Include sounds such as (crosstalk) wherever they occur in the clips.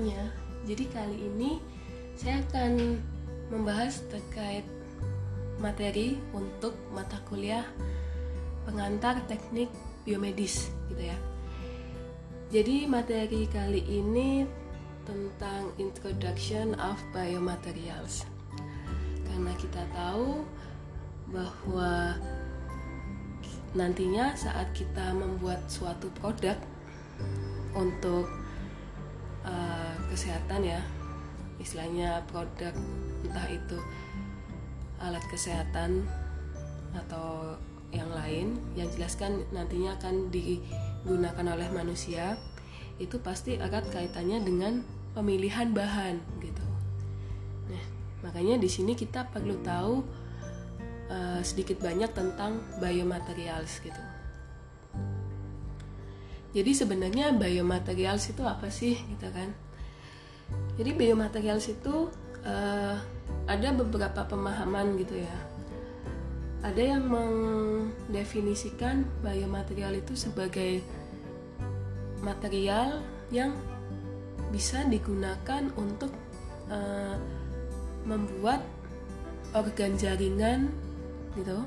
semuanya. Jadi kali ini saya akan membahas terkait materi untuk mata kuliah pengantar teknik biomedis gitu ya. Jadi materi kali ini tentang introduction of biomaterials. Karena kita tahu bahwa nantinya saat kita membuat suatu produk untuk kesehatan ya istilahnya produk entah itu alat kesehatan atau yang lain yang jelaskan nantinya akan digunakan oleh manusia itu pasti akan kaitannya dengan pemilihan bahan gitu. Nah, makanya di sini kita perlu tahu uh, sedikit banyak tentang biomaterials gitu. Jadi sebenarnya biomaterials itu apa sih gitu kan? Jadi biomaterials itu uh, ada beberapa pemahaman gitu ya. Ada yang mendefinisikan biomaterial itu sebagai material yang bisa digunakan untuk uh, membuat organ jaringan gitu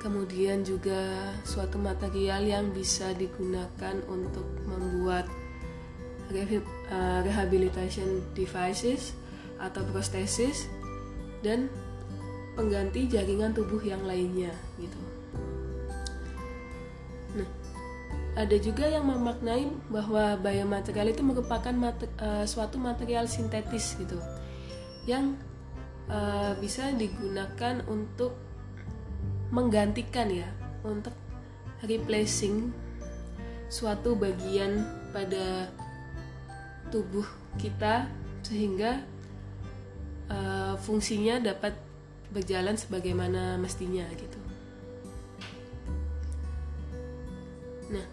kemudian juga suatu material yang bisa digunakan untuk membuat eh, rehabilitation devices atau prostesis dan pengganti jaringan tubuh yang lainnya gitu. Nah, ada juga yang memaknai bahwa biomaterial itu merupakan mater, uh, suatu material sintetis gitu yang uh, bisa digunakan untuk menggantikan ya untuk replacing suatu bagian pada tubuh kita sehingga uh, fungsinya dapat berjalan sebagaimana mestinya gitu. Nah,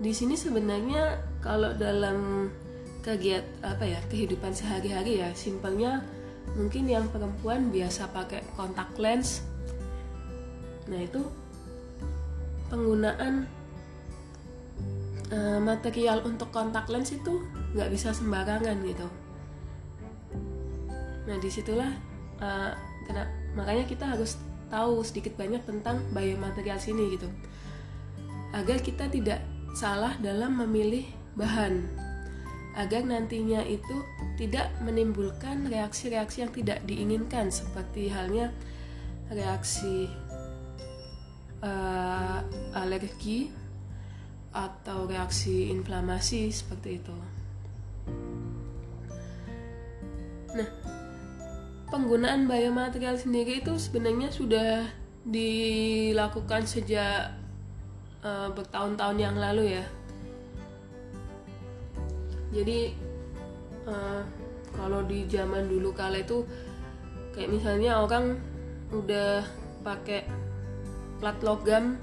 di sini sebenarnya kalau dalam kegiat apa ya kehidupan sehari-hari ya simpelnya mungkin yang perempuan biasa pakai kontak lens nah itu penggunaan uh, material untuk kontak lens itu nggak bisa sembarangan gitu. Nah di situlah uh, makanya kita harus tahu sedikit banyak tentang biomaterial sini gitu. Agar kita tidak salah dalam memilih bahan. Agar nantinya itu tidak menimbulkan reaksi-reaksi yang tidak diinginkan seperti halnya reaksi uh, alergi atau reaksi inflamasi seperti itu. Nah, penggunaan biomaterial sendiri itu sebenarnya sudah dilakukan sejak uh, bertahun-tahun yang lalu ya jadi uh, kalau di zaman dulu kala itu kayak misalnya orang udah pakai plat logam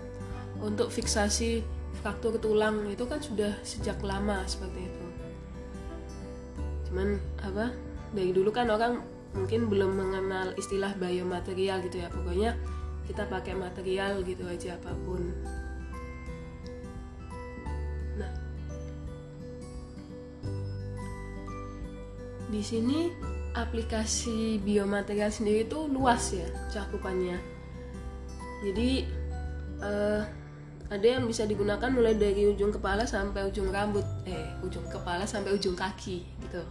untuk fiksasi fraktur tulang itu kan sudah sejak lama seperti itu. Cuman apa dari dulu kan orang mungkin belum mengenal istilah biomaterial gitu ya. Pokoknya kita pakai material gitu aja apa pun. Di sini aplikasi biomaterial sendiri itu luas ya cakupannya. Jadi uh, ada yang bisa digunakan mulai dari ujung kepala sampai ujung rambut, eh ujung kepala sampai ujung kaki gitu.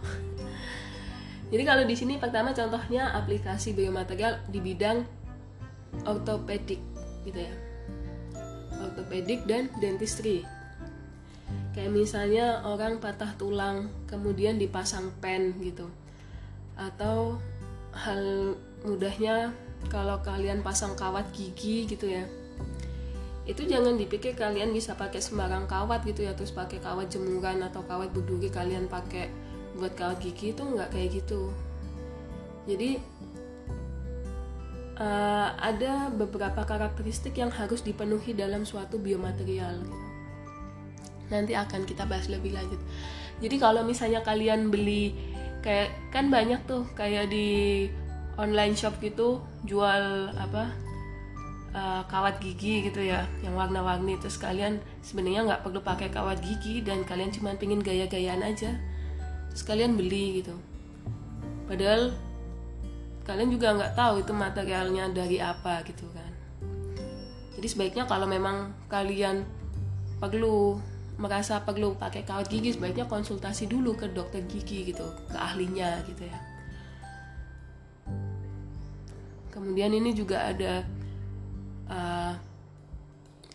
(laughs) Jadi kalau di sini pertama contohnya aplikasi biomaterial di bidang ortopedik gitu ya. Ortopedik dan dentistry kayak misalnya orang patah tulang kemudian dipasang pen gitu atau hal mudahnya kalau kalian pasang kawat gigi gitu ya itu jangan dipikir kalian bisa pakai sembarang kawat gitu ya terus pakai kawat jemuran atau kawat berduri kalian pakai buat kawat gigi itu nggak kayak gitu. Jadi uh, ada beberapa karakteristik yang harus dipenuhi dalam suatu biomaterial. Nanti akan kita bahas lebih lanjut. Jadi kalau misalnya kalian beli kayak kan banyak tuh kayak di online shop gitu jual apa uh, kawat gigi gitu ya yang warna-warni. Terus kalian sebenarnya nggak perlu pakai kawat gigi dan kalian cuma pingin gaya-gayaan aja. Terus kalian beli gitu. Padahal kalian juga nggak tahu itu materialnya dari apa gitu kan. Jadi sebaiknya kalau memang kalian perlu merasa perlu pakai kawat gigi sebaiknya konsultasi dulu ke dokter gigi gitu ke ahlinya gitu ya. Kemudian ini juga ada uh,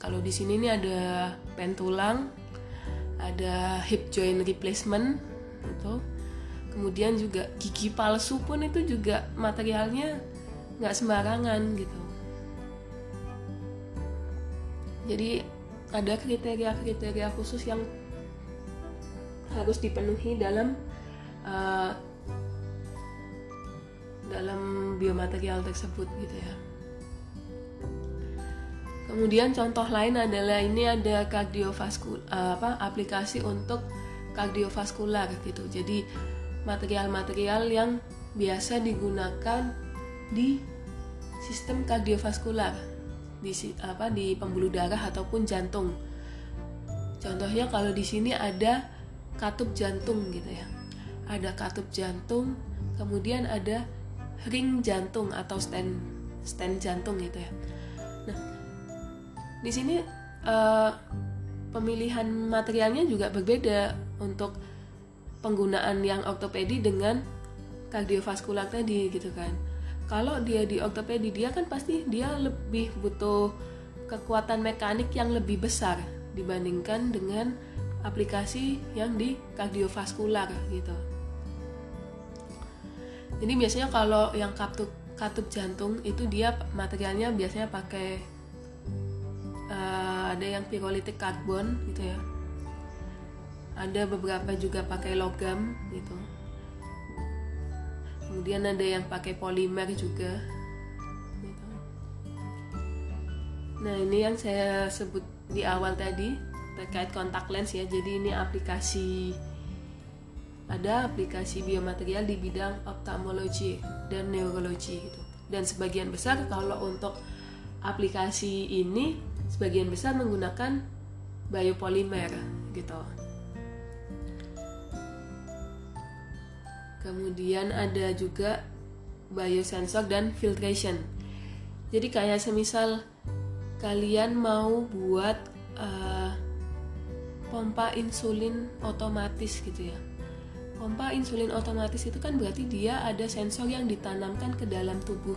kalau di sini ini ada pen tulang ada hip joint replacement gitu kemudian juga gigi palsu pun itu juga materialnya nggak sembarangan gitu jadi ada kriteria-kriteria khusus yang harus dipenuhi dalam uh, dalam biomaterial tersebut gitu ya. Kemudian contoh lain adalah ini ada kardiovaskular apa aplikasi untuk kardiovaskular gitu. Jadi material-material yang biasa digunakan di sistem kardiovaskular di apa di pembuluh darah ataupun jantung. Contohnya kalau di sini ada katup jantung gitu ya. Ada katup jantung, kemudian ada ring jantung atau stand stand jantung gitu ya. Di sini uh, pemilihan materialnya juga berbeda untuk penggunaan yang ortopedi dengan kardiovaskular tadi gitu kan. Kalau dia di ortopedi dia kan pasti dia lebih butuh kekuatan mekanik yang lebih besar dibandingkan dengan aplikasi yang di kardiovaskular gitu. Jadi biasanya kalau yang katup katup jantung itu dia materialnya biasanya pakai uh, ada yang pirolitik karbon gitu ya. Ada beberapa juga pakai logam gitu. Kemudian ada yang pakai polimer juga gitu. nah ini yang saya sebut di awal tadi terkait kontak lens ya. Jadi ini aplikasi ada aplikasi biomaterial di bidang ophthalmology dan neurologi gitu. Dan sebagian besar kalau untuk aplikasi ini sebagian besar menggunakan biopolimer gitu. Kemudian ada juga biosensor dan filtration. Jadi kayak semisal kalian mau buat uh, pompa insulin otomatis gitu ya. Pompa insulin otomatis itu kan berarti dia ada sensor yang ditanamkan ke dalam tubuh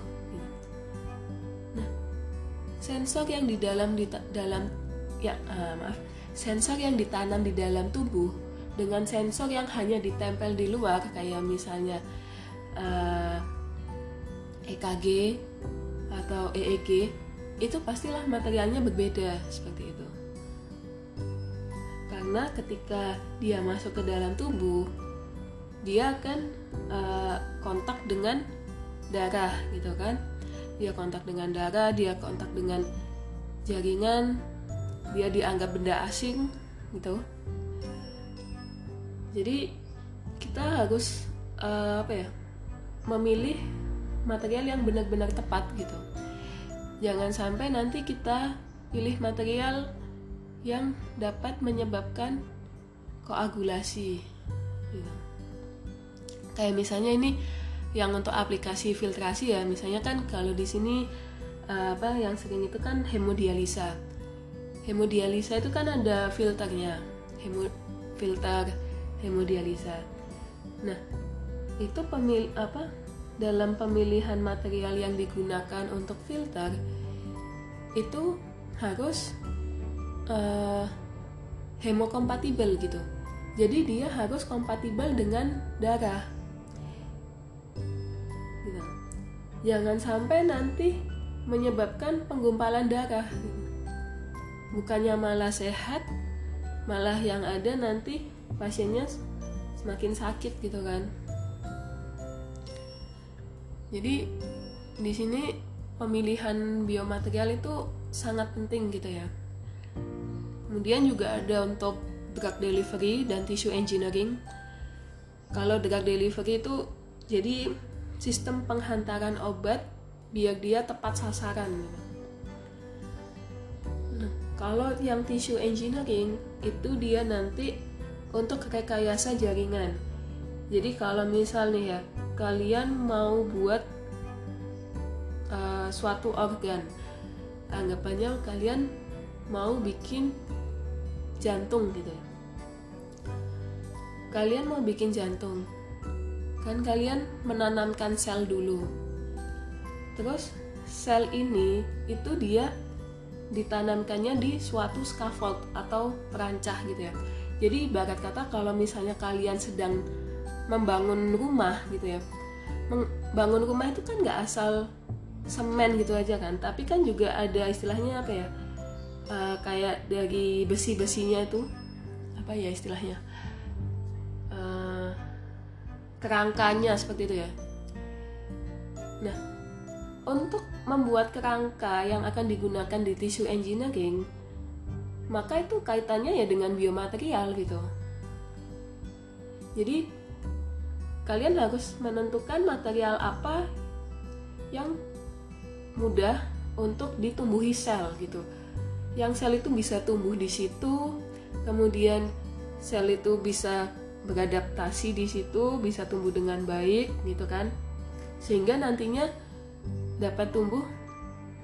sensor yang di dalam di dalam ya uh, maaf. Sensor yang ditanam di dalam tubuh dengan sensor yang hanya ditempel di luar kayak misalnya uh, eh, EKG atau EEG itu pastilah materialnya berbeda seperti itu. Karena ketika dia masuk ke dalam tubuh dia akan uh, kontak dengan darah gitu kan dia kontak dengan darah dia kontak dengan jaringan dia dianggap benda asing gitu jadi kita harus uh, apa ya memilih material yang benar-benar tepat gitu jangan sampai nanti kita pilih material yang dapat menyebabkan koagulasi gitu. kayak misalnya ini yang untuk aplikasi filtrasi ya misalnya kan kalau di sini uh, apa yang sering itu kan hemodialisa hemodialisa itu kan ada filternya hemo filter hemodialisa. Nah, itu pemil apa dalam pemilihan material yang digunakan untuk filter itu harus uh, hemokompatibel gitu. Jadi dia harus kompatibel dengan darah. Gitu. Jangan sampai nanti menyebabkan penggumpalan darah. Bukannya malah sehat, malah yang ada nanti pasiennya semakin sakit gitu kan jadi di sini pemilihan biomaterial itu sangat penting gitu ya kemudian juga ada untuk drug delivery dan tissue engineering kalau drug delivery itu jadi sistem penghantaran obat biar dia tepat sasaran gitu. kalau yang tissue engineering itu dia nanti untuk rekayasa jaringan jadi kalau misalnya ya kalian mau buat uh, suatu organ anggapannya kalian mau bikin jantung gitu ya kalian mau bikin jantung kan kalian menanamkan sel dulu. Terus sel ini itu dia ditanamkannya di suatu scaffold atau perancah gitu ya. Jadi ibarat kata kalau misalnya kalian sedang membangun rumah gitu ya. Membangun rumah itu kan nggak asal semen gitu aja kan. Tapi kan juga ada istilahnya apa ya? Uh, kayak dari besi besinya itu. Apa ya istilahnya kerangkanya seperti itu ya. Nah, untuk membuat kerangka yang akan digunakan di tissue engineering, maka itu kaitannya ya dengan biomaterial gitu. Jadi kalian harus menentukan material apa yang mudah untuk ditumbuhi sel gitu. Yang sel itu bisa tumbuh di situ, kemudian sel itu bisa beradaptasi di situ bisa tumbuh dengan baik gitu kan sehingga nantinya dapat tumbuh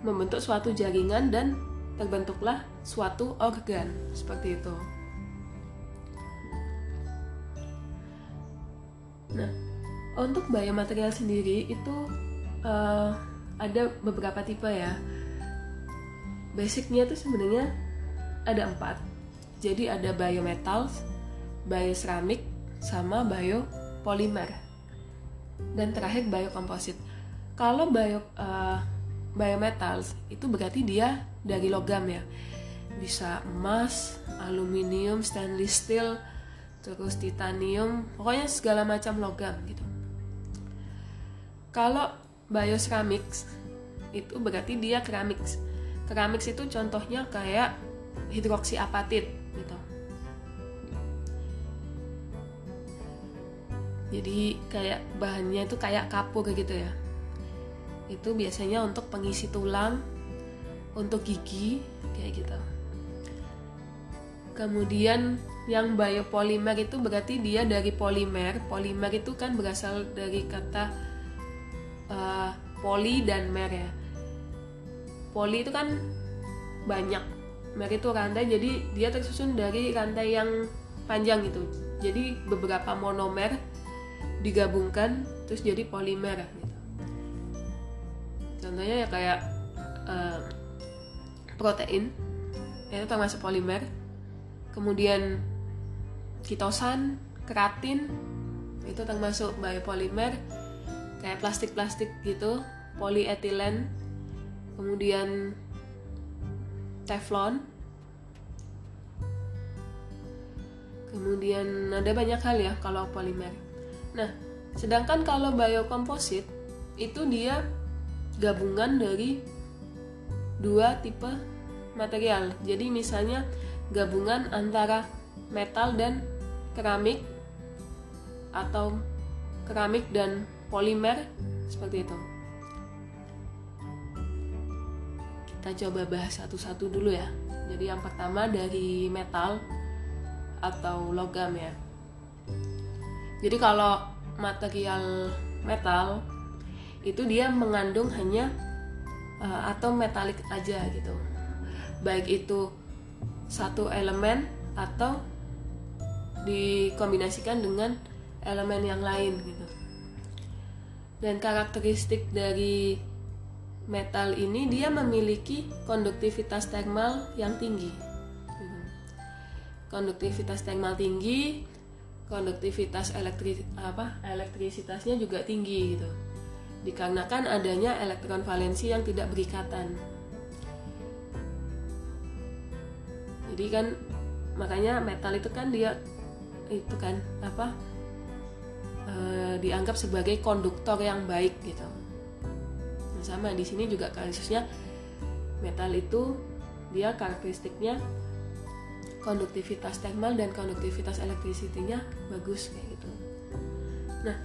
membentuk suatu jaringan dan terbentuklah suatu organ seperti itu. Nah, untuk biomaterial sendiri itu uh, ada beberapa tipe ya. Basicnya itu sebenarnya ada empat. Jadi ada biometals, bioceramik, sama biopolimer dan terakhir biokomposit. Kalau bio uh, biometals itu berarti dia dari logam ya. Bisa emas aluminium stainless steel terus titanium pokoknya segala macam logam gitu. Kalau bioceramics itu berarti dia keramik. Keramik itu contohnya kayak hidroksi apatit jadi kayak bahannya itu kayak kapur gitu ya. Itu biasanya untuk pengisi tulang untuk gigi kayak gitu. Kemudian yang biopolimer itu berarti dia dari polimer. Polimer itu kan berasal dari kata uh, poli dan mer ya. Poli itu kan banyak mer itu rantai. Jadi dia tersusun dari rantai yang panjang gitu. Jadi beberapa monomer digabungkan terus jadi polimer gitu. Contohnya ya kayak uh, protein itu termasuk polimer. Kemudian kitosan, keratin itu termasuk biopolimer kayak plastik-plastik gitu, polietilen. Kemudian teflon. Kemudian ada banyak hal ya kalau polimer. Nah, sedangkan kalau biokomposit itu dia gabungan dari dua tipe material. Jadi misalnya gabungan antara metal dan keramik atau keramik dan polimer seperti itu. Kita coba bahas satu-satu dulu ya. Jadi yang pertama dari metal atau logam ya. Jadi kalau material metal itu dia mengandung hanya uh, atom metalik aja gitu. Baik itu satu elemen atau dikombinasikan dengan elemen yang lain gitu. Dan karakteristik dari metal ini dia memiliki konduktivitas termal yang tinggi. Konduktivitas termal tinggi konduktivitas elektri apa elektrisitasnya juga tinggi gitu. Dikarenakan adanya elektron valensi yang tidak berikatan. Jadi kan makanya metal itu kan dia itu kan apa e, dianggap sebagai konduktor yang baik gitu. Sama di sini juga kasusnya metal itu dia karakteristiknya konduktivitas thermal dan konduktivitas elektrisitinya bagus kayak gitu. Nah,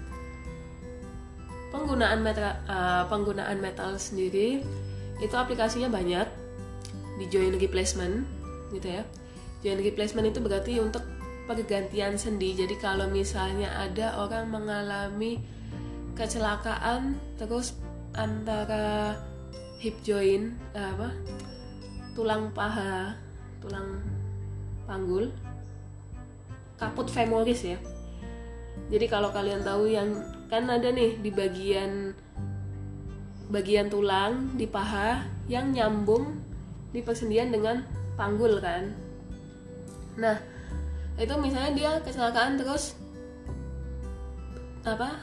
penggunaan metal uh, penggunaan metal sendiri itu aplikasinya banyak di joint replacement gitu ya joint replacement itu berarti untuk pergantian sendi jadi kalau misalnya ada orang mengalami kecelakaan terus antara hip joint eh, apa tulang paha tulang panggul. Kaput femoris ya. Jadi kalau kalian tahu yang kan ada nih di bagian bagian tulang di paha yang nyambung di persendian dengan panggul kan. Nah itu misalnya dia kecelakaan terus apa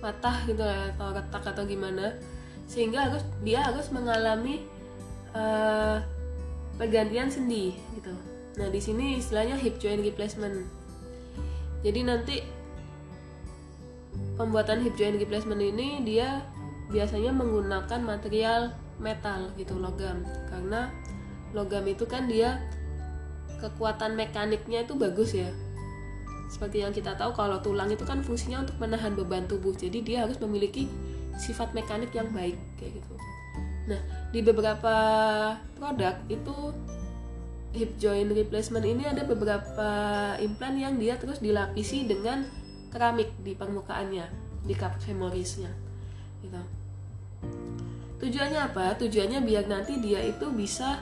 patah gitu ya atau retak atau gimana. Sehingga harus dia harus mengalami uh, pergantian sendi gitu nah di sini istilahnya hip joint replacement. Jadi nanti pembuatan hip joint replacement ini dia biasanya menggunakan material metal gitu logam. Karena logam itu kan dia kekuatan mekaniknya itu bagus ya. Seperti yang kita tahu kalau tulang itu kan fungsinya untuk menahan beban tubuh. Jadi dia harus memiliki sifat mekanik yang baik kayak gitu. Nah di beberapa produk itu hip joint replacement ini ada beberapa implan yang dia terus dilapisi dengan keramik di permukaannya di kaput femorisnya gitu. Tujuannya apa? Tujuannya biar nanti dia itu bisa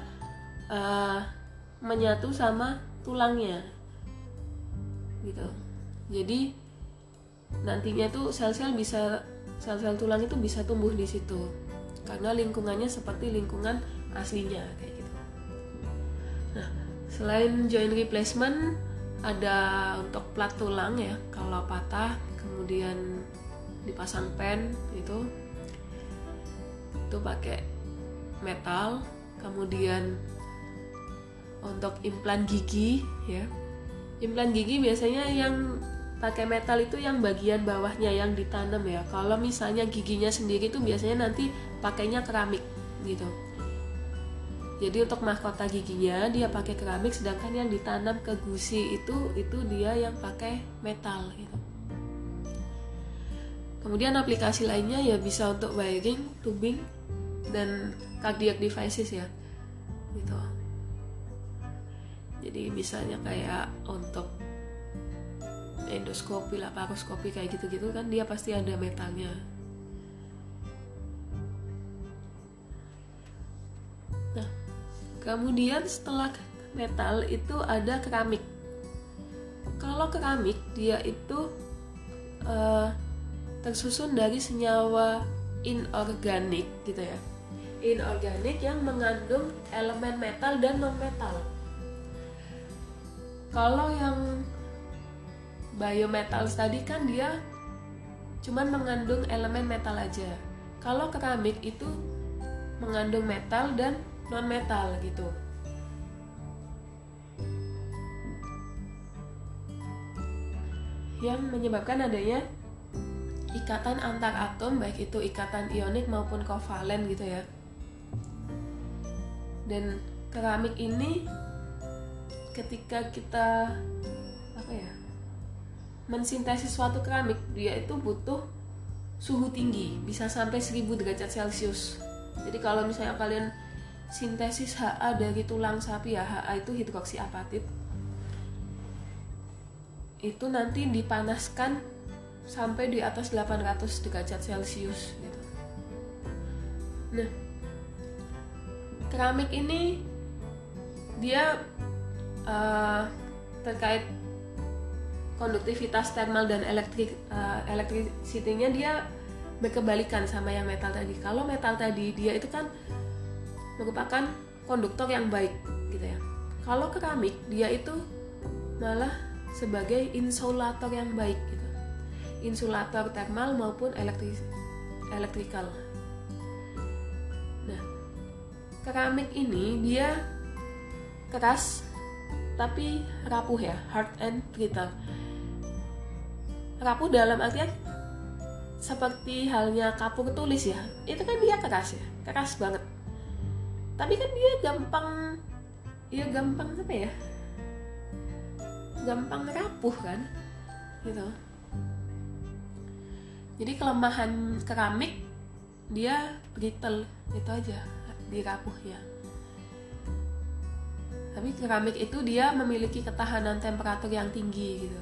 uh, menyatu sama tulangnya gitu. Jadi nantinya tuh sel-sel bisa sel-sel tulang itu bisa tumbuh di situ karena lingkungannya seperti lingkungan aslinya kayak selain joint replacement ada untuk plat tulang ya kalau patah kemudian dipasang pen itu. Itu pakai metal kemudian untuk implan gigi ya. Implan gigi biasanya yang pakai metal itu yang bagian bawahnya yang ditanam ya. Kalau misalnya giginya sendiri itu biasanya nanti pakainya keramik gitu jadi untuk mahkota giginya dia pakai keramik sedangkan yang ditanam ke gusi itu itu dia yang pakai metal gitu. Kemudian aplikasi lainnya ya bisa untuk wiring tubing dan cardiac devices ya gitu. Jadi misalnya kayak untuk endoskopi laparoskopi kayak gitu-gitu kan dia pasti ada metalnya kemudian setelah metal itu ada keramik. Kalau keramik dia itu uh, tersusun dari senyawa inorganik gitu ya. Inorganik yang mengandung elemen metal dan non metal kalau yang biometals tadi kan dia cuman mengandung elemen metal aja. Kalau keramik itu mengandung metal dan non metal gitu. Yang menyebabkan adanya ikatan antar atom baik itu ikatan ionik maupun kovalen gitu ya. Dan keramik ini ketika kita apa ya mensintesis suatu keramik dia itu butuh suhu tinggi bisa sampai 1000 derajat celcius. Jadi kalau misalnya kalian sintesis HA dari tulang sapi ya HA itu hidroksi apatit itu nanti dipanaskan sampai di atas 800 derajat celcius gitu nah keramik ini dia uh, terkait konduktivitas thermal dan elektrik uh, elektrisitinya dia berkebalikan sama yang metal tadi. Kalau metal tadi dia itu kan merupakan konduktor yang baik gitu ya. Kalau keramik dia itu malah sebagai insulator yang baik gitu. Insulator thermal maupun elektrik elektrikal. Nah, keramik ini dia keras tapi rapuh ya hard and brittle rapuh dalam artian seperti halnya kapur tulis ya itu kan dia keras ya keras banget tapi kan dia gampang ya gampang apa ya? Gampang rapuh kan gitu. Jadi kelemahan keramik dia brittle itu aja di rapuh ya tapi keramik itu dia memiliki ketahanan temperatur yang tinggi gitu.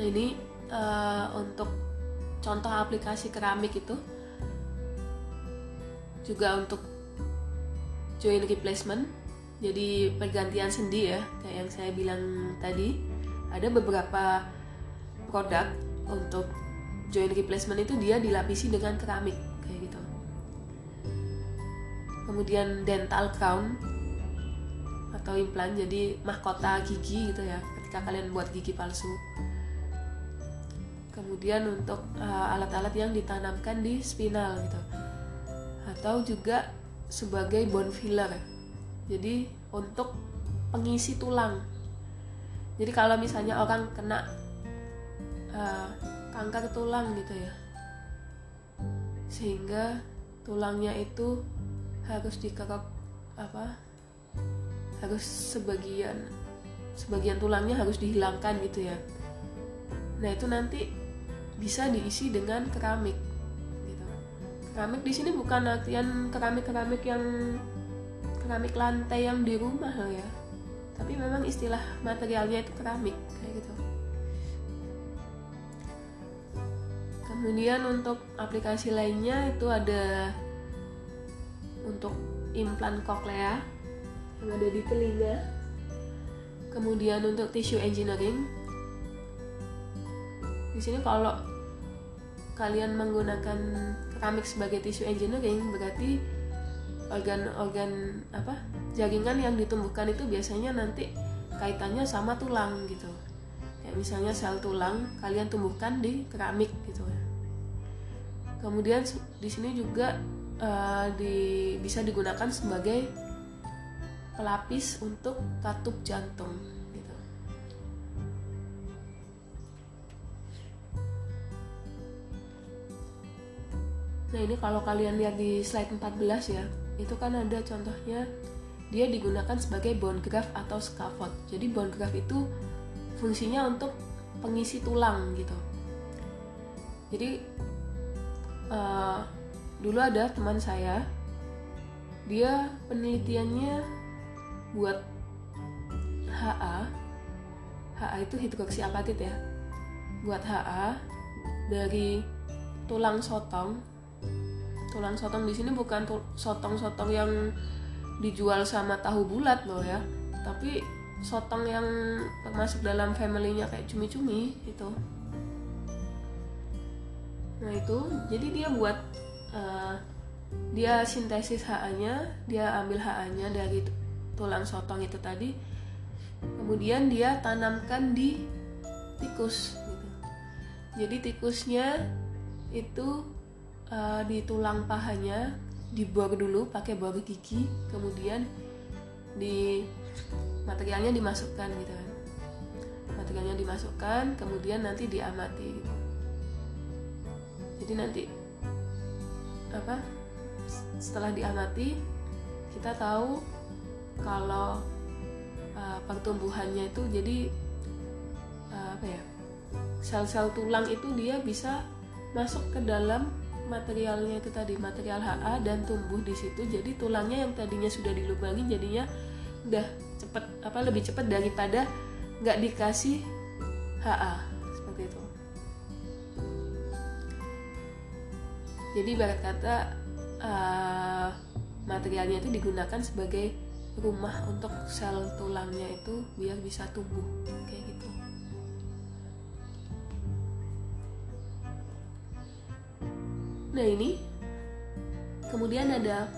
Nah ini uh, untuk contoh aplikasi keramik itu juga untuk joint replacement. Jadi pergantian sendi ya kayak yang saya bilang tadi. Ada beberapa produk untuk joint replacement itu dia dilapisi dengan keramik kayak gitu. Kemudian dental crown atau implan jadi mahkota gigi gitu ya ketika kalian buat gigi palsu. Kemudian untuk uh, alat-alat uh, yang ditanamkan di spinal gitu atau juga sebagai bone filler jadi untuk pengisi tulang. Jadi kalau misalnya orang kena uh, kanker tulang gitu ya. Sehingga tulangnya itu harus dikerok apa harus sebagian sebagian tulangnya harus dihilangkan gitu ya. Nah itu nanti bisa diisi dengan keramik keramik di sini bukan artian keramik keramik yang keramik lantai yang di rumah loh ya. Tapi memang istilah materialnya itu keramik kayak gitu. Kemudian untuk aplikasi lainnya itu ada untuk implan koklea yang ada di telinga. Kemudian untuk tissue engineering. Di sini kalau kalian menggunakan keramik sebagai tissue engineering berarti organ-organ apa jaringan yang ditumbuhkan itu biasanya nanti kaitannya sama tulang gitu. Kayak misalnya sel tulang kalian tumbuhkan di keramik gitu ya. Kemudian di sini juga uh, di, bisa digunakan sebagai pelapis untuk katup jantung Nah ini kalau kalian lihat di slide 14 ya itu kan ada contohnya dia digunakan sebagai bone graft atau scaffold. Jadi bone graft itu fungsinya untuk pengisi tulang gitu. Jadi uh, dulu ada teman saya dia penelitiannya buat HA HA itu hidroksi apatit ya. Buat HA dari tulang sotong tulang sotong di sini bukan sotong-sotong yang dijual sama tahu bulat loh ya. Tapi sotong yang termasuk dalam familynya kayak cumi-cumi itu. Nah itu. Jadi dia buat uh, dia sintesis HA-nya dia ambil HA-nya dari tulang sotong itu tadi. Kemudian dia tanamkan di tikus gitu. Jadi tikusnya itu uh, di tulang pahanya dibor dulu pakai bor gigi kemudian di materialnya dimasukkan gitu kan materialnya dimasukkan kemudian nanti diamati gitu. jadi nanti apa setelah diamati kita tahu kalau uh, pertumbuhannya itu jadi uh, apa ya sel-sel tulang itu dia bisa masuk ke dalam materialnya itu tadi material HA dan tumbuh di situ jadi tulangnya yang tadinya sudah dilubangi jadinya udah cepet apa lebih cepat daripada nggak dikasih HA seperti itu. Jadi barat kata uh, materialnya itu digunakan sebagai rumah untuk sel tulangnya itu biar bisa tumbuh kayak gitu Nah ini kemudian ada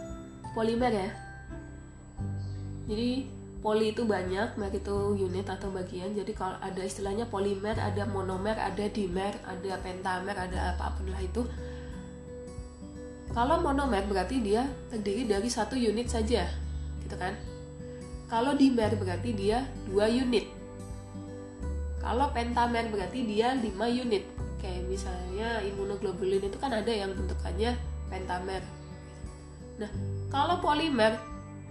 polimer ya. Jadi poli itu banyak, mer itu unit atau bagian. Jadi kalau ada istilahnya polimer, ada monomer, ada dimer, ada pentamer, ada apa pun lah itu. Kalau monomer berarti dia terdiri dari satu unit saja, gitu kan? Kalau dimer berarti dia dua unit. Kalau pentamer berarti dia lima unit kayak misalnya imunoglobulin itu kan ada yang bentukannya pentamer. Nah kalau polimer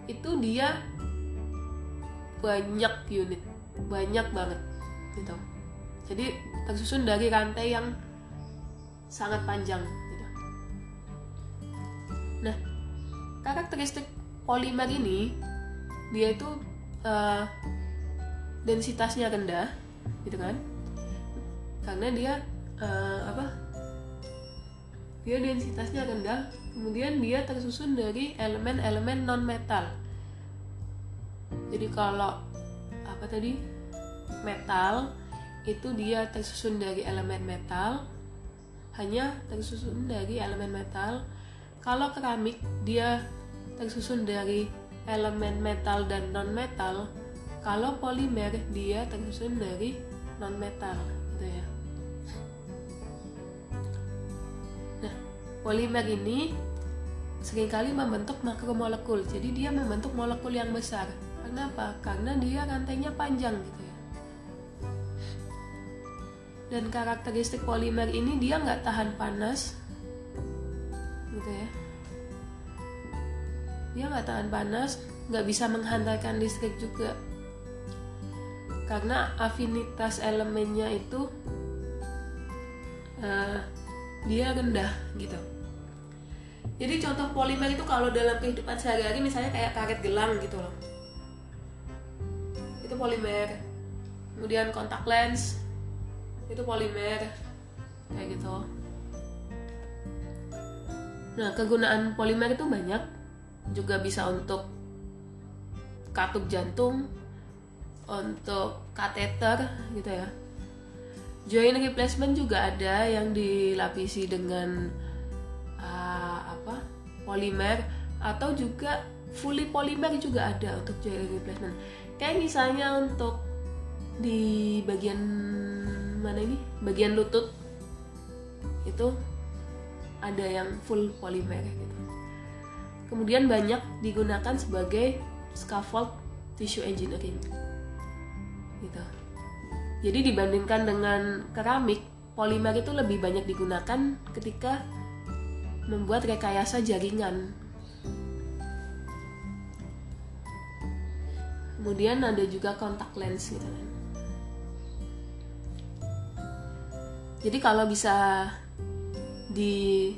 itu dia banyak unit banyak banget gitu. Jadi tersusun dari rantai yang sangat panjang gitu. nah karakteristik polimer ini dia itu uh, densitasnya rendah gitu kan? Karena dia uh, apa? Dia densitasnya rendah. Kemudian dia tersusun dari elemen-elemen non metal jadi kalau apa tadi? Metal itu dia tersusun dari elemen metal. Hanya tersusun dari elemen metal. Kalau keramik dia tersusun dari elemen metal dan non metal kalau polimer dia tersusun dari non metal polimer ini sering kali membentuk makromolekul. Jadi dia membentuk molekul yang besar. Kenapa? Karena dia rantainya panjang gitu ya. Dan karakteristik polimer ini dia nggak tahan panas gitu ya. Dia nggak tahan panas nggak bisa menghantarkan listrik juga. Karena afinitas elemennya itu uh, dia rendah gitu jadi contoh polimer itu kalau dalam kehidupan sehari-hari misalnya kayak karet gelang gitu loh. Itu polimer. Kemudian kontak lens itu polimer. Kayak gitu. Nah kegunaan polimer itu banyak. Juga bisa untuk katup jantung untuk kateter gitu ya. Joint replacement juga ada yang dilapisi dengan polimer atau juga fully polimer juga ada untuk joint replacement. Kayak misalnya untuk di bagian mana ini? Bagian lutut. Itu ada yang full polimer gitu. Kemudian banyak digunakan sebagai scaffold tissue engineering gitu. Jadi dibandingkan dengan keramik polimer itu lebih banyak digunakan ketika membuat rekayasa jaringan. Kemudian ada juga kontak lens gitu. Jadi kalau bisa dirangkum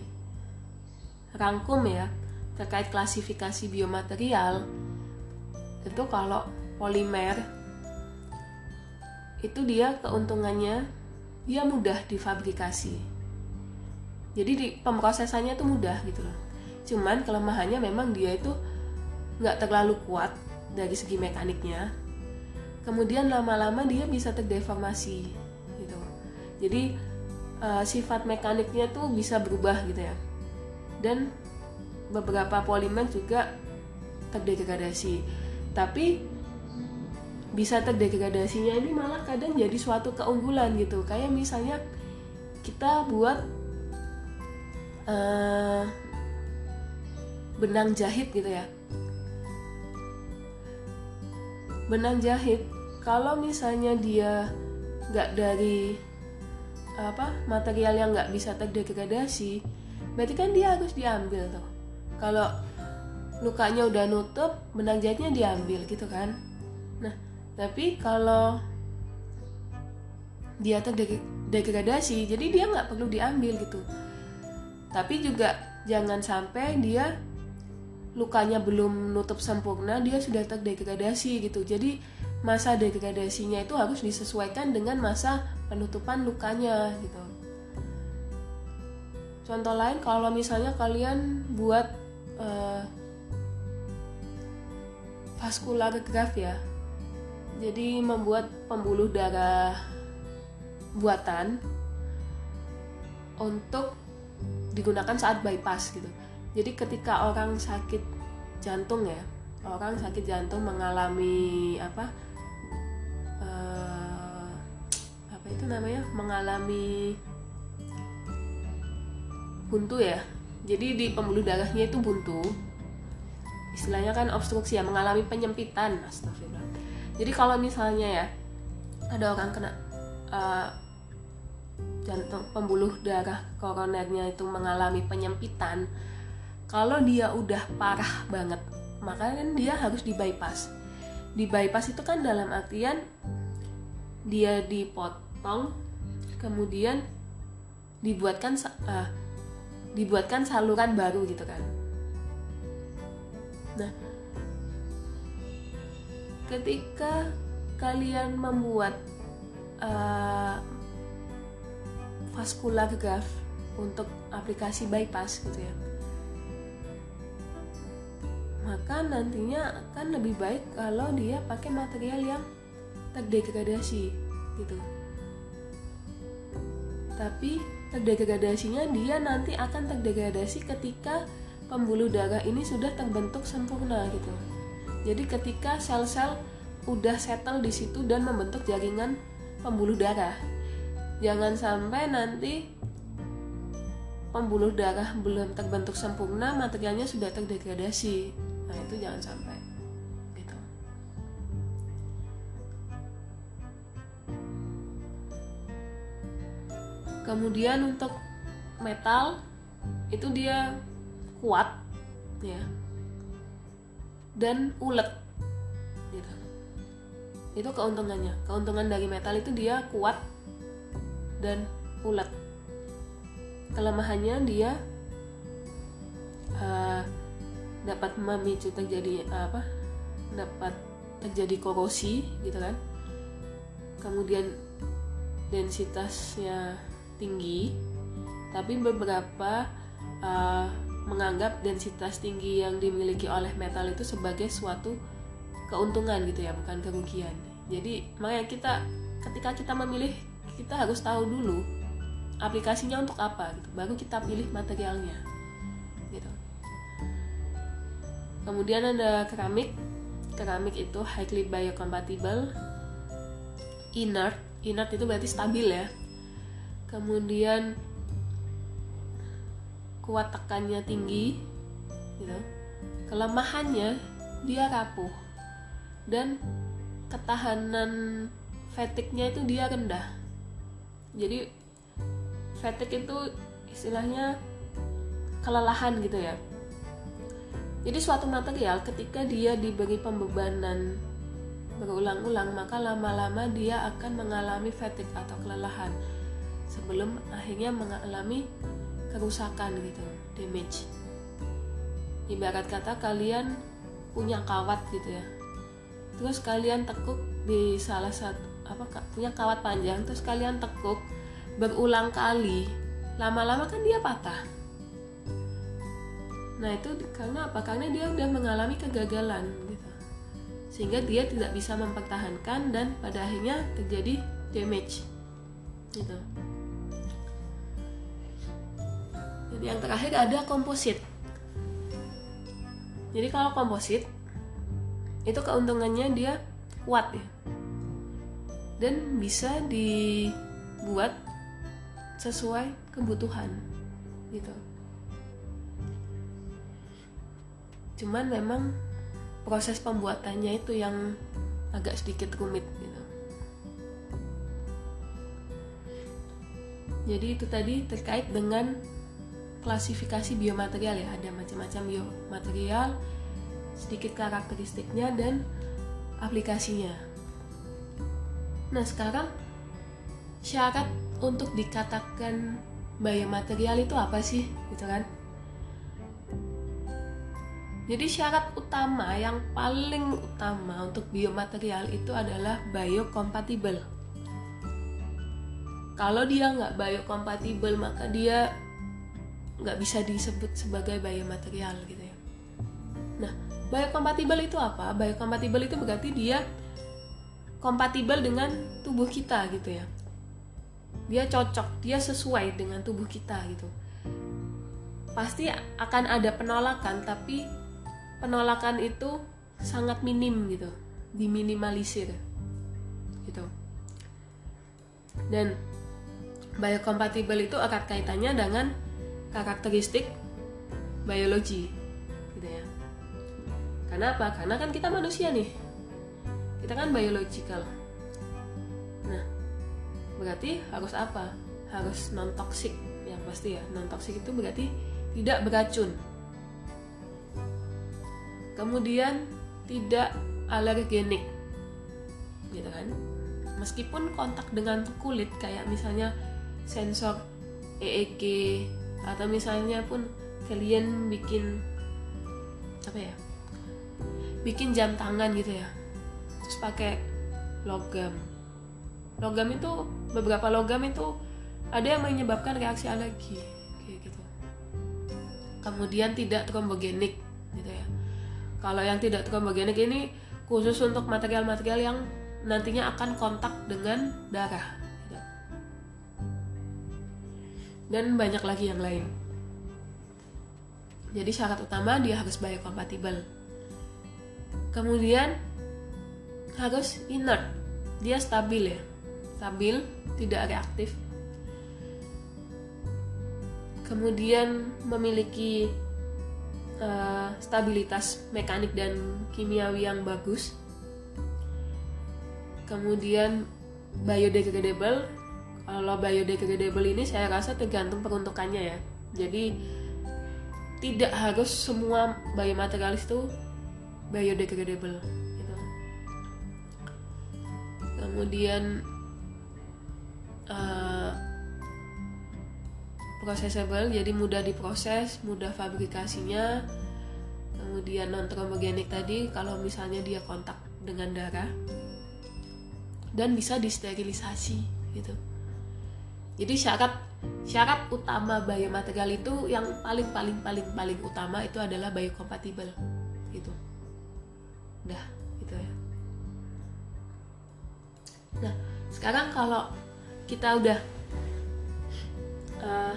ya terkait klasifikasi biomaterial itu kalau polimer itu dia keuntungannya dia mudah difabrikasi jadi di pemrosesannya tuh mudah gitu loh. Cuman kelemahannya memang dia itu nggak terlalu kuat dari segi mekaniknya. Kemudian lama-lama dia bisa terdeformasi gitu. Jadi uh, sifat mekaniknya tuh bisa berubah gitu ya. Dan beberapa polimer juga terdegradasi. Tapi bisa terdegradasinya ini malah kadang jadi suatu keunggulan gitu. Kayak misalnya kita buat uh, benang jahit gitu ya. Benang jahit kalau misalnya dia nggak dari apa material yang nggak bisa terdegradasi berarti kan dia harus diambil tuh. Kalau lukanya udah nutup benang jahitnya diambil gitu kan. Nah tapi kalau dia terdegradasi jadi dia nggak perlu diambil gitu tapi juga jangan sampai dia lukanya belum nutup sempurna dia sudah terdegradasi gitu. Jadi masa degradasinya itu harus disesuaikan dengan masa penutupan lukanya gitu. Contoh lain kalau misalnya kalian buat uh, vascular graft ya. Jadi membuat pembuluh darah buatan untuk digunakan saat bypass gitu. Jadi ketika orang sakit jantung ya orang sakit jantung mengalami apa uh, apa itu namanya? Mengalami buntu ya. Jadi di pembuluh darahnya itu buntu. Istilahnya kan obstruksi ya mengalami penyempitan astagfirullah. Jadi kalau misalnya ya ada orang kena uh, jantung pembuluh darah koronernya itu mengalami penyempitan kalau dia udah parah banget maka kan dia harus di bypass di bypass itu kan dalam artian dia dipotong kemudian dibuatkan uh, dibuatkan saluran baru gitu kan. Nah, ketika kalian membuat uh, vascular graft untuk aplikasi bypass gitu ya. Maka nantinya akan lebih baik kalau dia pakai material yang terdegradasi gitu. Tapi terdegradasinya dia nanti akan terdegradasi ketika pembuluh darah ini sudah terbentuk sempurna gitu. Jadi ketika sel-sel udah settle di situ dan membentuk jaringan pembuluh darah jangan sampai nanti pembuluh darah belum terbentuk sempurna materialnya sudah terdegradasi. Nah itu jangan sampai. Gitu. Kemudian untuk metal itu dia kuat ya. Dan ulet gitu. Itu keuntungannya. Keuntungan dari metal itu dia kuat dan ulet kelemahannya dia uh, dapat memicu terjadi apa dapat terjadi korosi gitu kan. Kemudian densitasnya tinggi tapi beberapa uh, menganggap densitas tinggi yang dimiliki oleh metal itu sebagai suatu keuntungan gitu ya bukan kerugian. Jadi makanya kita ketika kita memilih kita harus tahu dulu aplikasinya untuk apa gitu baru kita pilih materialnya gitu. Kemudian ada keramik. Keramik itu highly biocompatible inert. Inert itu berarti stabil ya. Kemudian kuat tekannya tinggi gitu. Kelemahannya dia rapuh. Dan ketahanan fatigue-nya itu dia rendah jadi fatigue itu istilahnya kelelahan gitu ya. Jadi suatu material ketika dia diberi pembebanan berulang-ulang maka lama-lama dia akan mengalami fatigue atau kelelahan sebelum akhirnya mengalami kerusakan gitu damage. Ibarat kata kalian punya kawat gitu ya. Terus kalian tekuk di salah satu apa punya kawat panjang terus kalian tekuk berulang kali lama-lama kan dia patah nah itu karena apa karena dia udah mengalami kegagalan gitu sehingga dia tidak bisa mempertahankan dan pada akhirnya terjadi damage gitu Jadi yang terakhir ada komposit. Jadi kalau komposit itu keuntungannya dia kuat ya. Dan bisa dibuat sesuai kebutuhan gitu. Cuman memang proses pembuatannya itu yang agak sedikit rumit gitu. Jadi itu tadi terkait dengan klasifikasi biomaterial ya ada macam-macam biomaterial sedikit karakteristiknya dan aplikasinya nah sekarang syarat untuk dikatakan biomaterial itu apa sih gitu kan jadi syarat utama yang paling utama untuk biomaterial itu adalah biocompatible kalau dia nggak biocompatible maka dia nggak bisa disebut sebagai biomaterial gitu ya. Nah, biocompatible itu apa? Biocompatible itu berarti dia kompatibel dengan tubuh kita gitu ya. Dia cocok, dia sesuai dengan tubuh kita gitu. Pasti akan ada penolakan, tapi penolakan itu sangat minim gitu, diminimalisir gitu. Dan biocompatible itu erat kaitannya dengan karakteristik biologi gitu ya karena apa karena kan kita manusia nih kita kan biological. Nah berarti harus apa? Harus non toxic yang pasti ya. Non toxic itu berarti tidak beracun. Kemudian tidak alergenik. Gitu kan? Meskipun kontak dengan kulit kayak misalnya sensor EEG atau misalnya pun kalian bikin apa ya? Bikin jam tangan gitu ya terus pakai logam logam itu beberapa logam itu ada yang menyebabkan reaksi alergi kayak gitu kemudian tidak trombogenik gitu ya kalau yang tidak trombogenik ini khusus untuk material-material yang nantinya akan kontak dengan darah gitu. dan banyak lagi yang lain jadi syarat utama dia harus biocompatible. Kemudian harus inert. Dia stabil ya. Stabil, tidak reaktif. Kemudian memiliki uh, stabilitas mekanik dan kimiawi yang bagus. Kemudian biodegradable. Kalau biodegradable ini saya rasa tergantung peruntukannya ya. Jadi tidak harus semua biomaterialis itu biodegradable. Kemudian uh, processable jadi mudah diproses mudah fabrikasinya. Kemudian non trombogenik tadi kalau misalnya dia kontak dengan darah dan bisa disterilisasi gitu. Jadi syarat syarat utama biomaterial itu yang paling paling paling paling utama itu adalah biocompatible gitu. Udah nah sekarang kalau kita udah uh,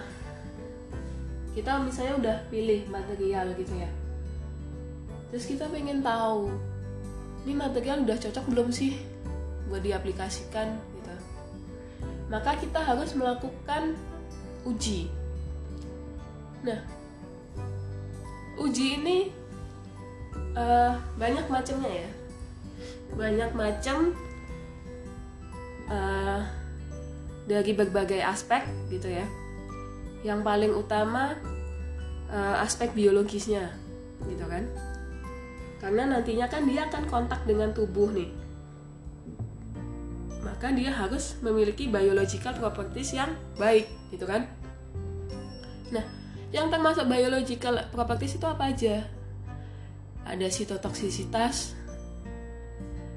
kita misalnya udah pilih material gitu ya. Terus kita pengen tahu ini material udah cocok belum sih buat diaplikasikan? maka kita harus melakukan uji. Nah, uji ini uh, banyak macamnya ya, banyak macam uh, dari berbagai aspek gitu ya. Yang paling utama uh, aspek biologisnya, gitu kan? Karena nantinya kan dia akan kontak dengan tubuh nih maka dia harus memiliki biological properties yang baik gitu kan nah yang termasuk biological properties itu apa aja ada sitotoksisitas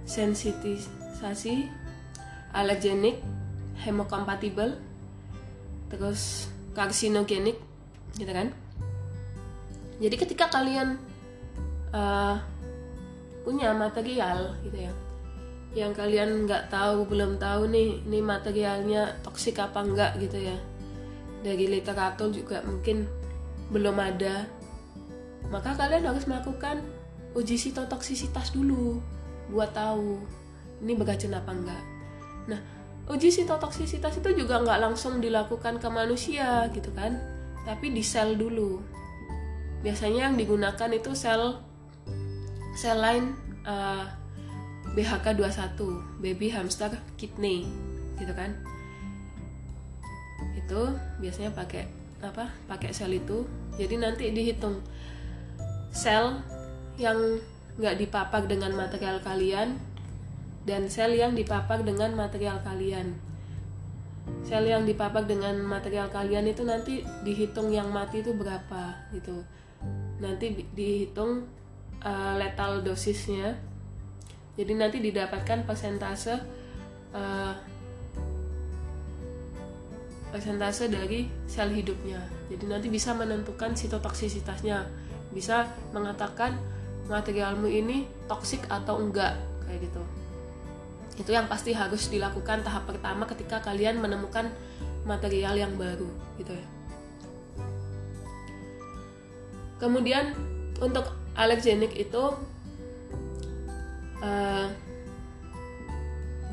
sensitisasi allergenic hemocompatible terus karsinogenik gitu kan. Jadi ketika kalian uh, punya material gitu ya yang kalian nggak tahu belum tahu nih ini materialnya toksik apa enggak gitu ya. Dari literatur juga mungkin belum ada. Maka kalian harus melakukan uji sitotoksisitas dulu buat tahu ini beracun apa enggak nah uji sitotoksisitas itu juga nggak langsung dilakukan ke manusia gitu kan tapi di sel dulu. Biasanya yang digunakan itu sel sel lain uh, BHK21 baby hamster kidney gitu kan. Itu biasanya pakai apa pakai sel itu. Jadi nanti dihitung sel yang nggak dipapak dengan material kalian dan sel yang dipapak dengan material kalian. Sel yang dipapak dengan material kalian itu nanti dihitung yang mati itu berapa gitu. Nanti dihitung uh, lethal dosisnya. Jadi nanti didapatkan persentase uh, persentase dari sel hidupnya. Jadi nanti bisa menentukan sitotoksisitasnya. Bisa mengatakan materialmu ini toksik atau enggak kayak gitu itu yang pasti harus dilakukan tahap pertama ketika kalian menemukan material yang baru gitu ya kemudian untuk alergenik itu uh,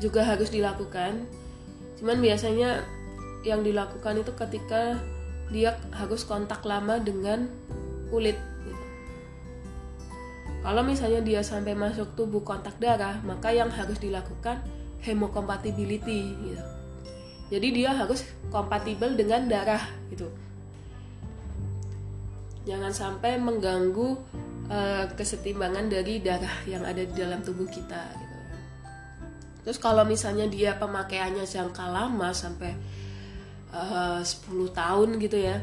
juga harus dilakukan cuman biasanya yang dilakukan itu ketika dia harus kontak lama dengan kulit. Kalau misalnya dia sampai masuk tubuh kontak darah maka yang harus dilakukan hemocompatibility gitu jadi dia harus kompatibel dengan darah gitu jangan sampai mengganggu uh, kesetimbangan dari darah yang ada di dalam tubuh kita gitu. Terus kalau misalnya dia pemakaiannya jangka lama sampai uh, 10 tahun gitu ya.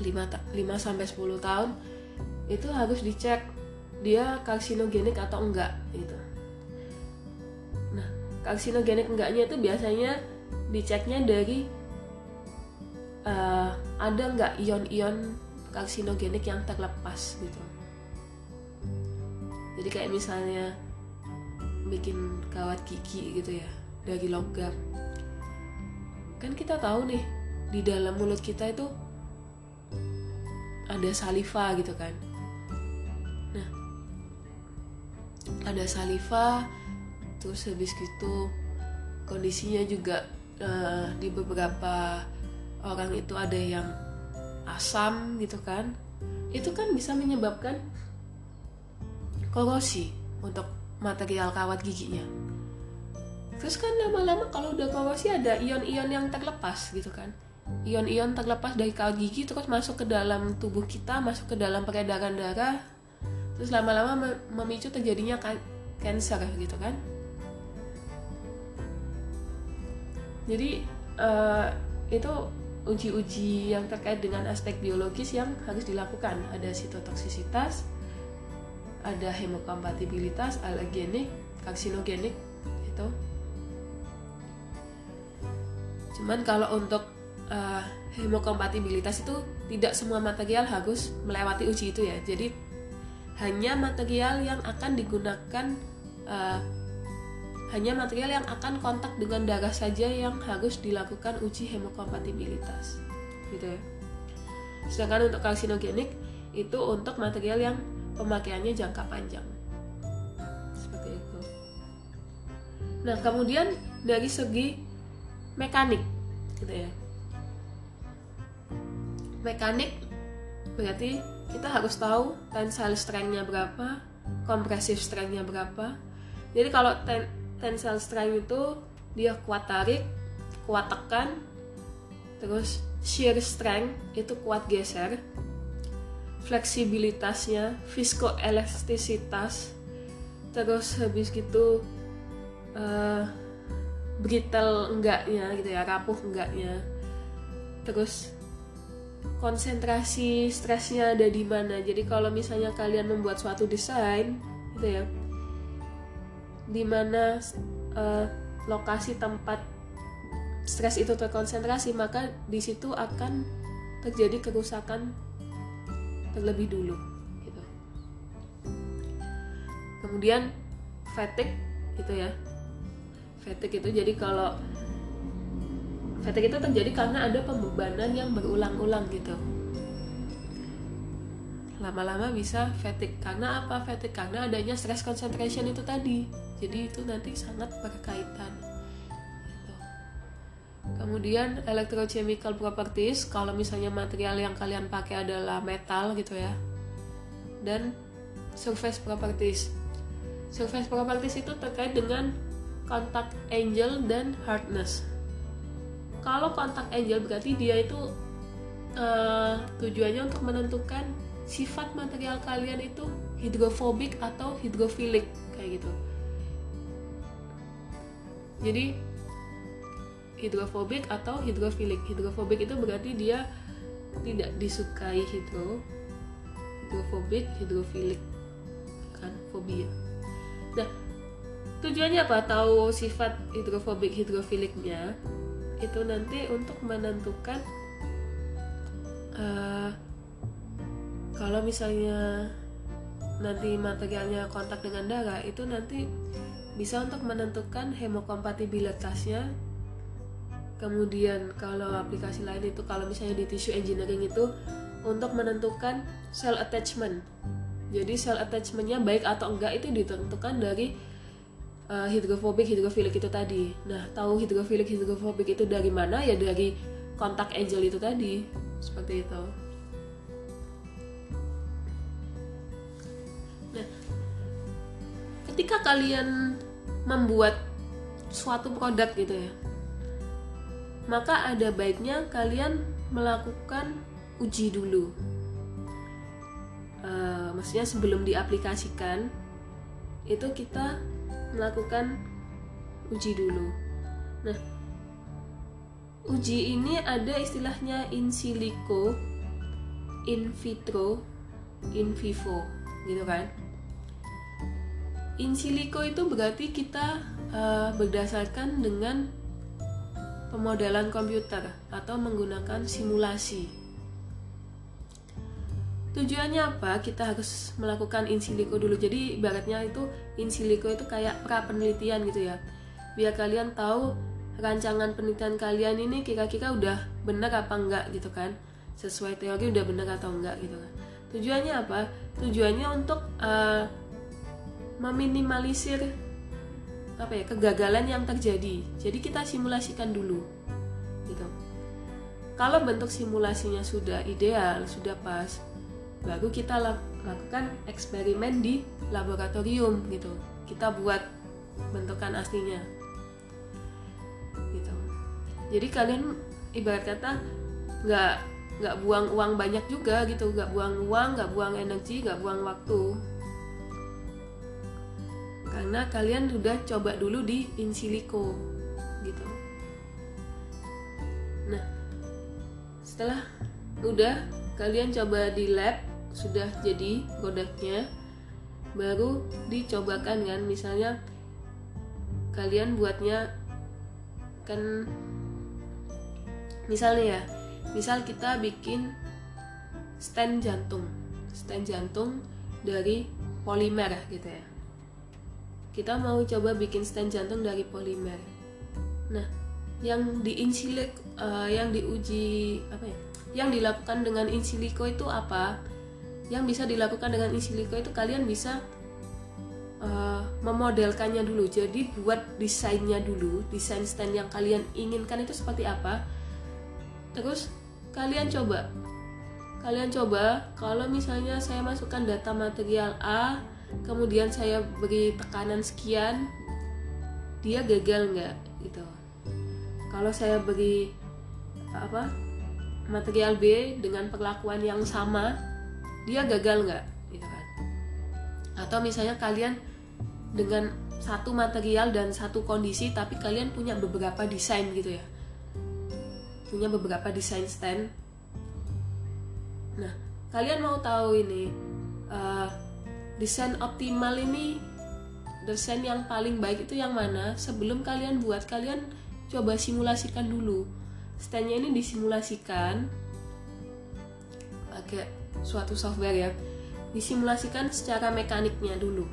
5, 5 sampai 10 tahun itu harus dicek dia karsinogenik atau enggak gitu. Nah karsinogenik enggaknya itu biasanya diceknya dari uh, ada enggak ion-ion karsinogenik yang terlepas gitu. Jadi kayak misalnya bikin kawat gigi gitu ya dari logam. Kan kita tahu nih di dalam mulut kita itu ada saliva gitu kan. Nah ada saliva terus habis gitu kondisinya juga uh, di beberapa orang itu ada yang asam gitu kan. Itu kan bisa menyebabkan korosi untuk material kawat giginya. Terus kan lama-lama kalau udah korosi ada ion-ion yang terlepas gitu kan ion-ion terlepas dari kawat gigi terus masuk ke dalam tubuh kita masuk ke dalam peredaran darah. Terus lama-lama memicu terjadinya cancer gitu kan. Jadi uh, itu uji-uji yang terkait dengan aspek biologis yang harus dilakukan. Ada sitotoksisitas ada hemokompatibilitas alergenik karsinogenik itu. Cuman kalau untuk uh, hemokompatibilitas itu tidak semua material harus melewati uji itu ya. Jadi hanya material yang akan digunakan uh, hanya material yang akan kontak dengan darah saja yang harus dilakukan uji hemokompatibilitas. Gitu ya. Sedangkan untuk karsinogenik itu untuk material yang pemakaiannya jangka panjang. Seperti itu. Nah kemudian dari segi mekanik gitu ya mekanik berarti kita harus tahu tensile strength-nya berapa kompresif strength-nya berapa. Jadi kalau ten tensile strength itu dia kuat tarik kuat tekan terus shear strength itu kuat geser. Fleksibilitasnya viskoelastisitas terus habis gitu uh, brittle enggaknya gitu ya rapuh enggaknya. Terus konsentrasi stresnya ada di mana jadi kalau misalnya kalian membuat suatu desain gitu ya di mana uh, lokasi tempat stres itu terkonsentrasi maka di situ akan terjadi kerusakan terlebih dulu gitu. Kemudian fatigue gitu ya. Fatigue itu jadi kalau fatigue itu terjadi karena ada pembebanan yang berulang-ulang gitu. Lama-lama bisa fatigue. Karena apa? Fatigue. Karena adanya stress concentration itu tadi. Jadi itu nanti sangat berkaitan. Gitu. kemudian electrochemical properties kalau misalnya material yang kalian pakai adalah metal gitu ya. Dan surface properties. Surface properties itu terkait dengan contact angle dan hardness kalau contact angle berarti dia itu uh, tujuannya untuk menentukan sifat material kalian itu hidrofobik atau hidrofilik kayak gitu. Jadi hidrofobik atau hidrofilik. Hidrofobik itu berarti dia tidak disukai hidro hidrofobik hidrofilik kan fobia. Nah tujuannya apa? Tahu sifat hidrofobik hidrofiliknya itu nanti untuk menentukan uh, kalau misalnya nanti materialnya kontak dengan darah itu nanti bisa untuk menentukan hemokompatibilitasnya. Kemudian kalau aplikasi lain itu kalau misalnya di tissue engineering itu untuk menentukan cell attachment. Jadi cell attachmentnya baik atau enggak itu ditentukan dari uh, hidrofobik hidrofilik itu tadi. Nah tahu hidrofilik hidrofobik itu dari mana? Ya dari kontak angel itu tadi. Seperti itu. Ketika kalian membuat suatu produk gitu ya maka ada baiknya kalian melakukan uji dulu. Uh, maksudnya sebelum diaplikasikan itu kita melakukan uji dulu. Nah uji ini ada istilahnya in silico in vitro in vivo gitu kan? In silico itu berarti kita uh, berdasarkan dengan pemodelan komputer atau menggunakan simulasi. Tujuannya apa? Kita harus melakukan in silico dulu. Jadi ibaratnya itu in silico itu kayak pra penelitian gitu ya. Biar kalian tahu rancangan penelitian kalian ini kira-kira udah benar apa enggak gitu kan. Sesuai teori udah benar atau enggak gitu kan. Tujuannya apa? Tujuannya untuk uh, meminimalisir apa ya kegagalan yang terjadi. Jadi kita simulasikan dulu gitu. Kalau bentuk simulasinya sudah ideal sudah pas baru kita lakukan eksperimen di laboratorium gitu. Kita buat bentukan aslinya. Gitu. Jadi kalian ibarat kata nggak nggak buang uang banyak juga gitu. Nggak buang uang nggak buang energi nggak buang waktu. Karena kalian sudah coba dulu di in silico gitu. Nah setelah udah kalian coba di lab sudah jadi produknya baru dicobakan kan. Misalnya kalian buatnya kan misalnya ya misal kita bikin stand jantung stand jantung dari polimer gitu ya. Kita mau coba bikin stand jantung dari polimer. Nah yang di insilik uh, yang diuji apa ya? Yang dilakukan dengan in silico itu apa yang bisa dilakukan dengan in silico itu kalian bisa uh, memodelkannya dulu. Jadi buat desainnya dulu desain stand yang kalian inginkan itu seperti apa. Terus kalian coba. Kalian coba kalau misalnya saya masukkan data material A kemudian saya beri tekanan sekian dia gagal nggak? Gitu. Kalau saya beri apa material B dengan perlakuan yang sama dia gagal nggak? Gitu kan. Atau misalnya kalian dengan satu material dan satu kondisi tapi kalian punya beberapa desain gitu ya. Punya beberapa desain stand. Nah kalian mau tahu ini uh, desain optimal ini desain yang paling baik itu yang mana? Sebelum kalian buat kalian coba simulasikan dulu. Standnya ini disimulasikan pakai suatu software ya disimulasikan secara mekaniknya dulu.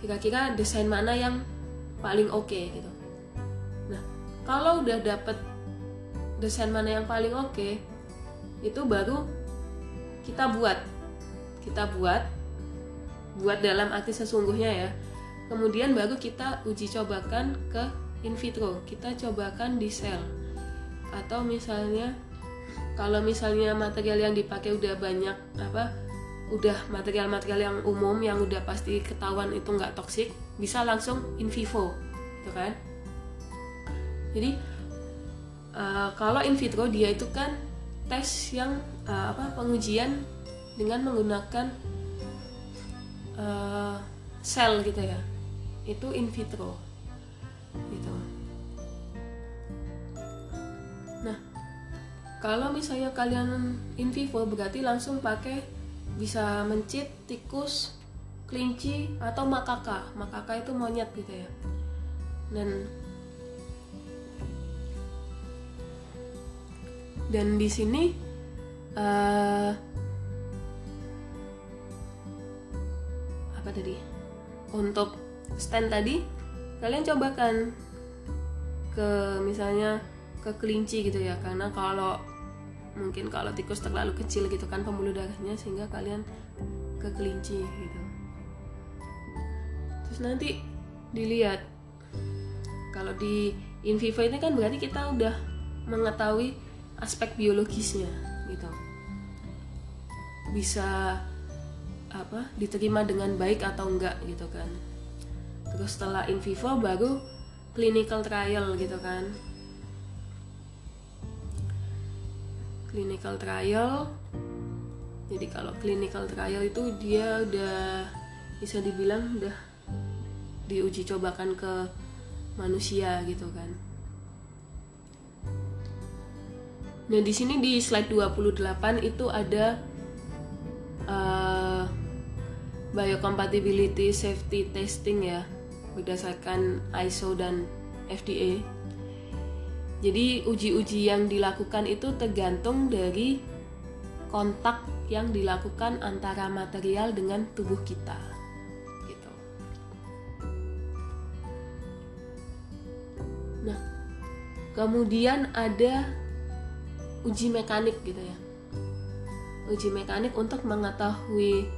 Kira-kira desain mana yang paling oke okay, gitu. Nah kalau udah dapet desain mana yang paling oke okay, itu baru kita buat. Kita buat buat dalam arti sesungguhnya ya. Kemudian baru kita uji cobakan ke in vitro. Kita cobakan di sel. Atau misalnya kalau misalnya material yang dipakai udah banyak apa udah material-material yang umum yang udah pasti ketahuan itu nggak toksik bisa langsung in vivo gitu kan? Jadi uh, kalau in vitro dia itu kan tes yang uh, apa pengujian dengan menggunakan uh, sel gitu ya. Itu in vitro gitu kalau misalnya kalian in vivo berarti langsung pakai bisa mencit tikus kelinci atau makaka. Makaka itu monyet gitu ya. Dan dan di sini uh, apa tadi? Untuk stand tadi kalian cobakan ke misalnya ke kelinci gitu ya. Karena kalau mungkin kalau tikus terlalu kecil gitu kan pembuluh darahnya sehingga kalian ke kelinci gitu. Terus nanti dilihat. Kalau di in vivo ini kan berarti kita udah mengetahui aspek biologisnya gitu. Bisa apa diterima dengan baik atau enggak gitu kan. Terus setelah in vivo baru clinical trial gitu kan clinical trial jadi kalau clinical trial itu dia udah bisa dibilang udah diuji cobakan ke manusia gitu kan Nah, di sini di slide 28 itu ada uh, biocompatibility safety testing ya berdasarkan ISO dan FDA. Jadi uji-uji yang dilakukan itu tergantung dari kontak yang dilakukan antara material dengan tubuh kita. Gitu. Nah, kemudian ada uji mekanik gitu ya. Uji mekanik untuk mengetahui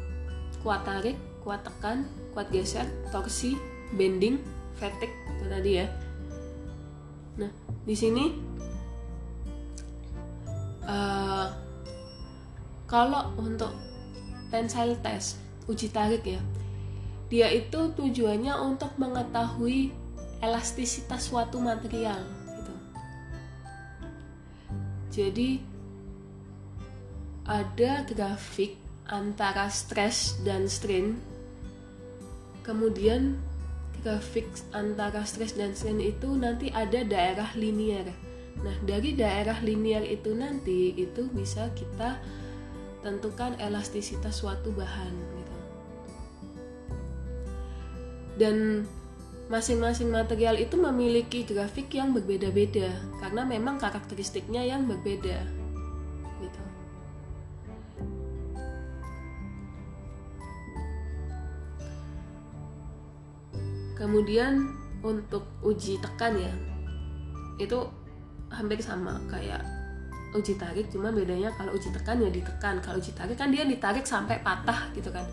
kuat tarik, kuat tekan, kuat geser, torsi, bending, fatigue itu tadi ya. Nah, di sini uh, kalau untuk tensile test uji tarik ya dia itu tujuannya untuk mengetahui elastisitas suatu material gitu. Jadi ada grafik antara stress dan strain kemudian grafik antara stress dan strain itu nanti ada daerah linier. Nah, dari daerah linier itu nanti itu bisa kita tentukan elastisitas suatu bahan gitu. Dan masing-masing material itu memiliki grafik yang berbeda-beda karena memang karakteristiknya yang berbeda. Kemudian untuk uji tekan ya itu hampir sama kayak uji tarik cuma bedanya kalau uji tekan ya ditekan. Kalau uji tarik kan dia ditarik sampai patah gitu kan.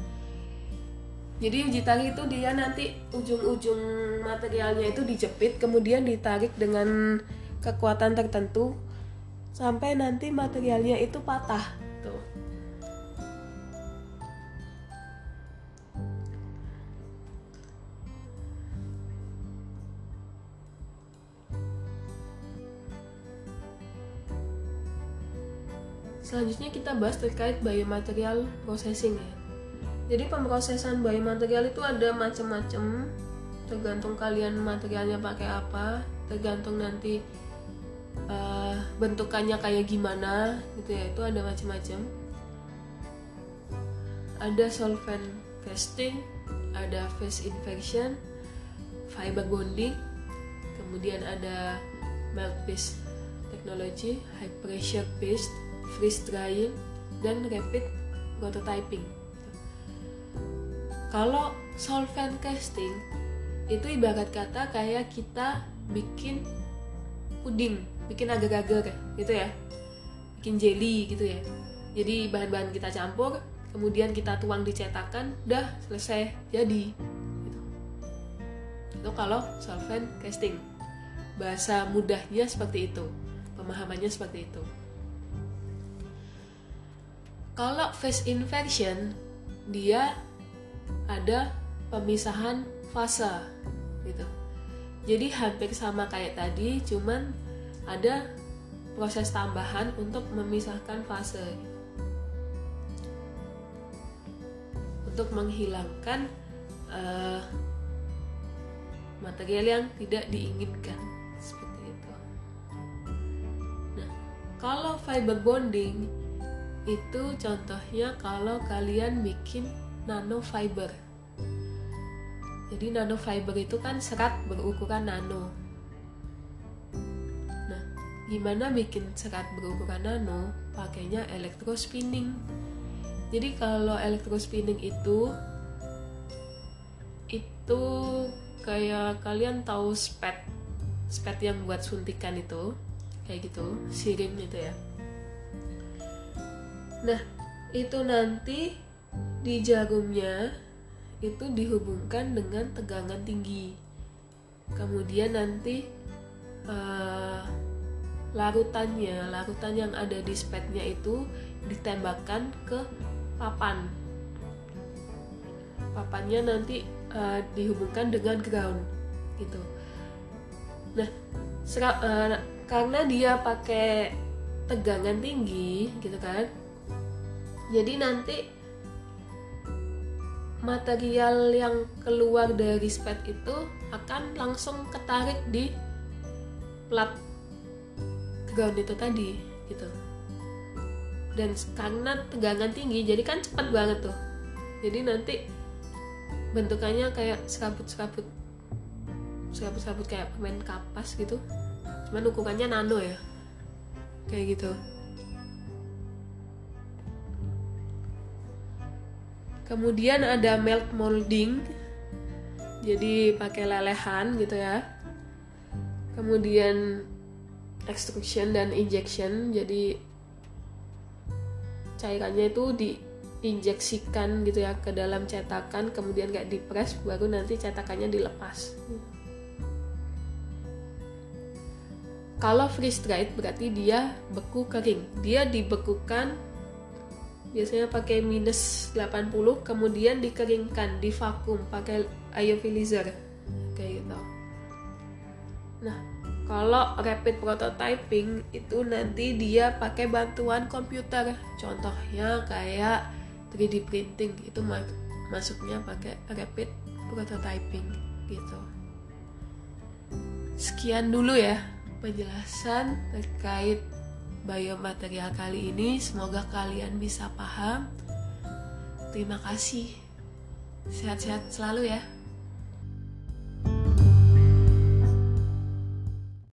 Jadi uji tarik itu dia nanti ujung-ujung materialnya itu dijepit kemudian ditarik dengan kekuatan tertentu sampai nanti materialnya itu patah Selanjutnya kita bahas terkait biomaterial processing ya. Jadi pemrosesan biomaterial itu ada macam-macam, tergantung kalian materialnya pakai apa, tergantung nanti uh, bentukannya kayak gimana gitu ya. Itu ada macam-macam. Ada solvent casting, ada phase inversion, fiber bonding, kemudian ada melt based technology, high pressure based freeze drying, dan rapid prototyping. Kalau solvent casting itu ibarat kata kayak kita bikin puding, bikin agar-agar gitu ya, bikin jelly gitu ya. Jadi bahan-bahan kita campur, kemudian kita tuang di cetakan, udah selesai jadi. Gitu. Itu kalau solvent casting. Bahasa mudahnya seperti itu, pemahamannya seperti itu. Kalau phase inversion dia ada pemisahan fase gitu. Jadi hampir sama kayak tadi, cuman ada proses tambahan untuk memisahkan fase. Untuk menghilangkan uh, material yang tidak diinginkan seperti itu. Nah, kalau fiber bonding itu contohnya kalau kalian bikin nanofiber. Jadi nanofiber itu kan serat berukuran nano. Nah gimana bikin serat berukuran nano? Pakainya elektrospinning. Jadi kalau elektrospinning itu itu kayak kalian tahu spet spet yang buat suntikan itu kayak gitu sirin itu ya Nah, itu nanti di jarumnya itu dihubungkan dengan tegangan tinggi. Kemudian nanti uh, larutannya, larutan yang ada di spetnya itu ditembakkan ke papan. Papannya nanti uh, dihubungkan dengan ground gitu. Nah, uh, karena dia pakai tegangan tinggi gitu kan, jadi nanti material yang keluar dari spet itu akan langsung ketarik di plat ground itu tadi gitu. Dan karena tegangan tinggi jadi kan cepat banget tuh. Jadi nanti bentukannya kayak serabut-serabut serabut-serabut kayak permen kapas gitu. Cuman ukurannya nano ya kayak gitu kemudian ada melt molding. Jadi pakai lelehan gitu ya. Kemudian extrusion dan injection. Jadi cairannya itu diinjeksikan gitu ya ke dalam cetakan kemudian kayak dipres baru nanti cetakannya dilepas. Kalau freeze dried berarti dia beku kering. Dia dibekukan biasanya pakai minus 80 kemudian dikeringkan di vakum pakai iofilizer. Kayak gitu. Nah kalau rapid prototyping itu nanti dia pakai bantuan komputer. Contohnya kayak 3D printing itu masuknya pakai rapid prototyping gitu. Sekian dulu ya penjelasan terkait biomaterial kali ini. Semoga kalian bisa paham. Terima kasih. Sehat-sehat selalu ya.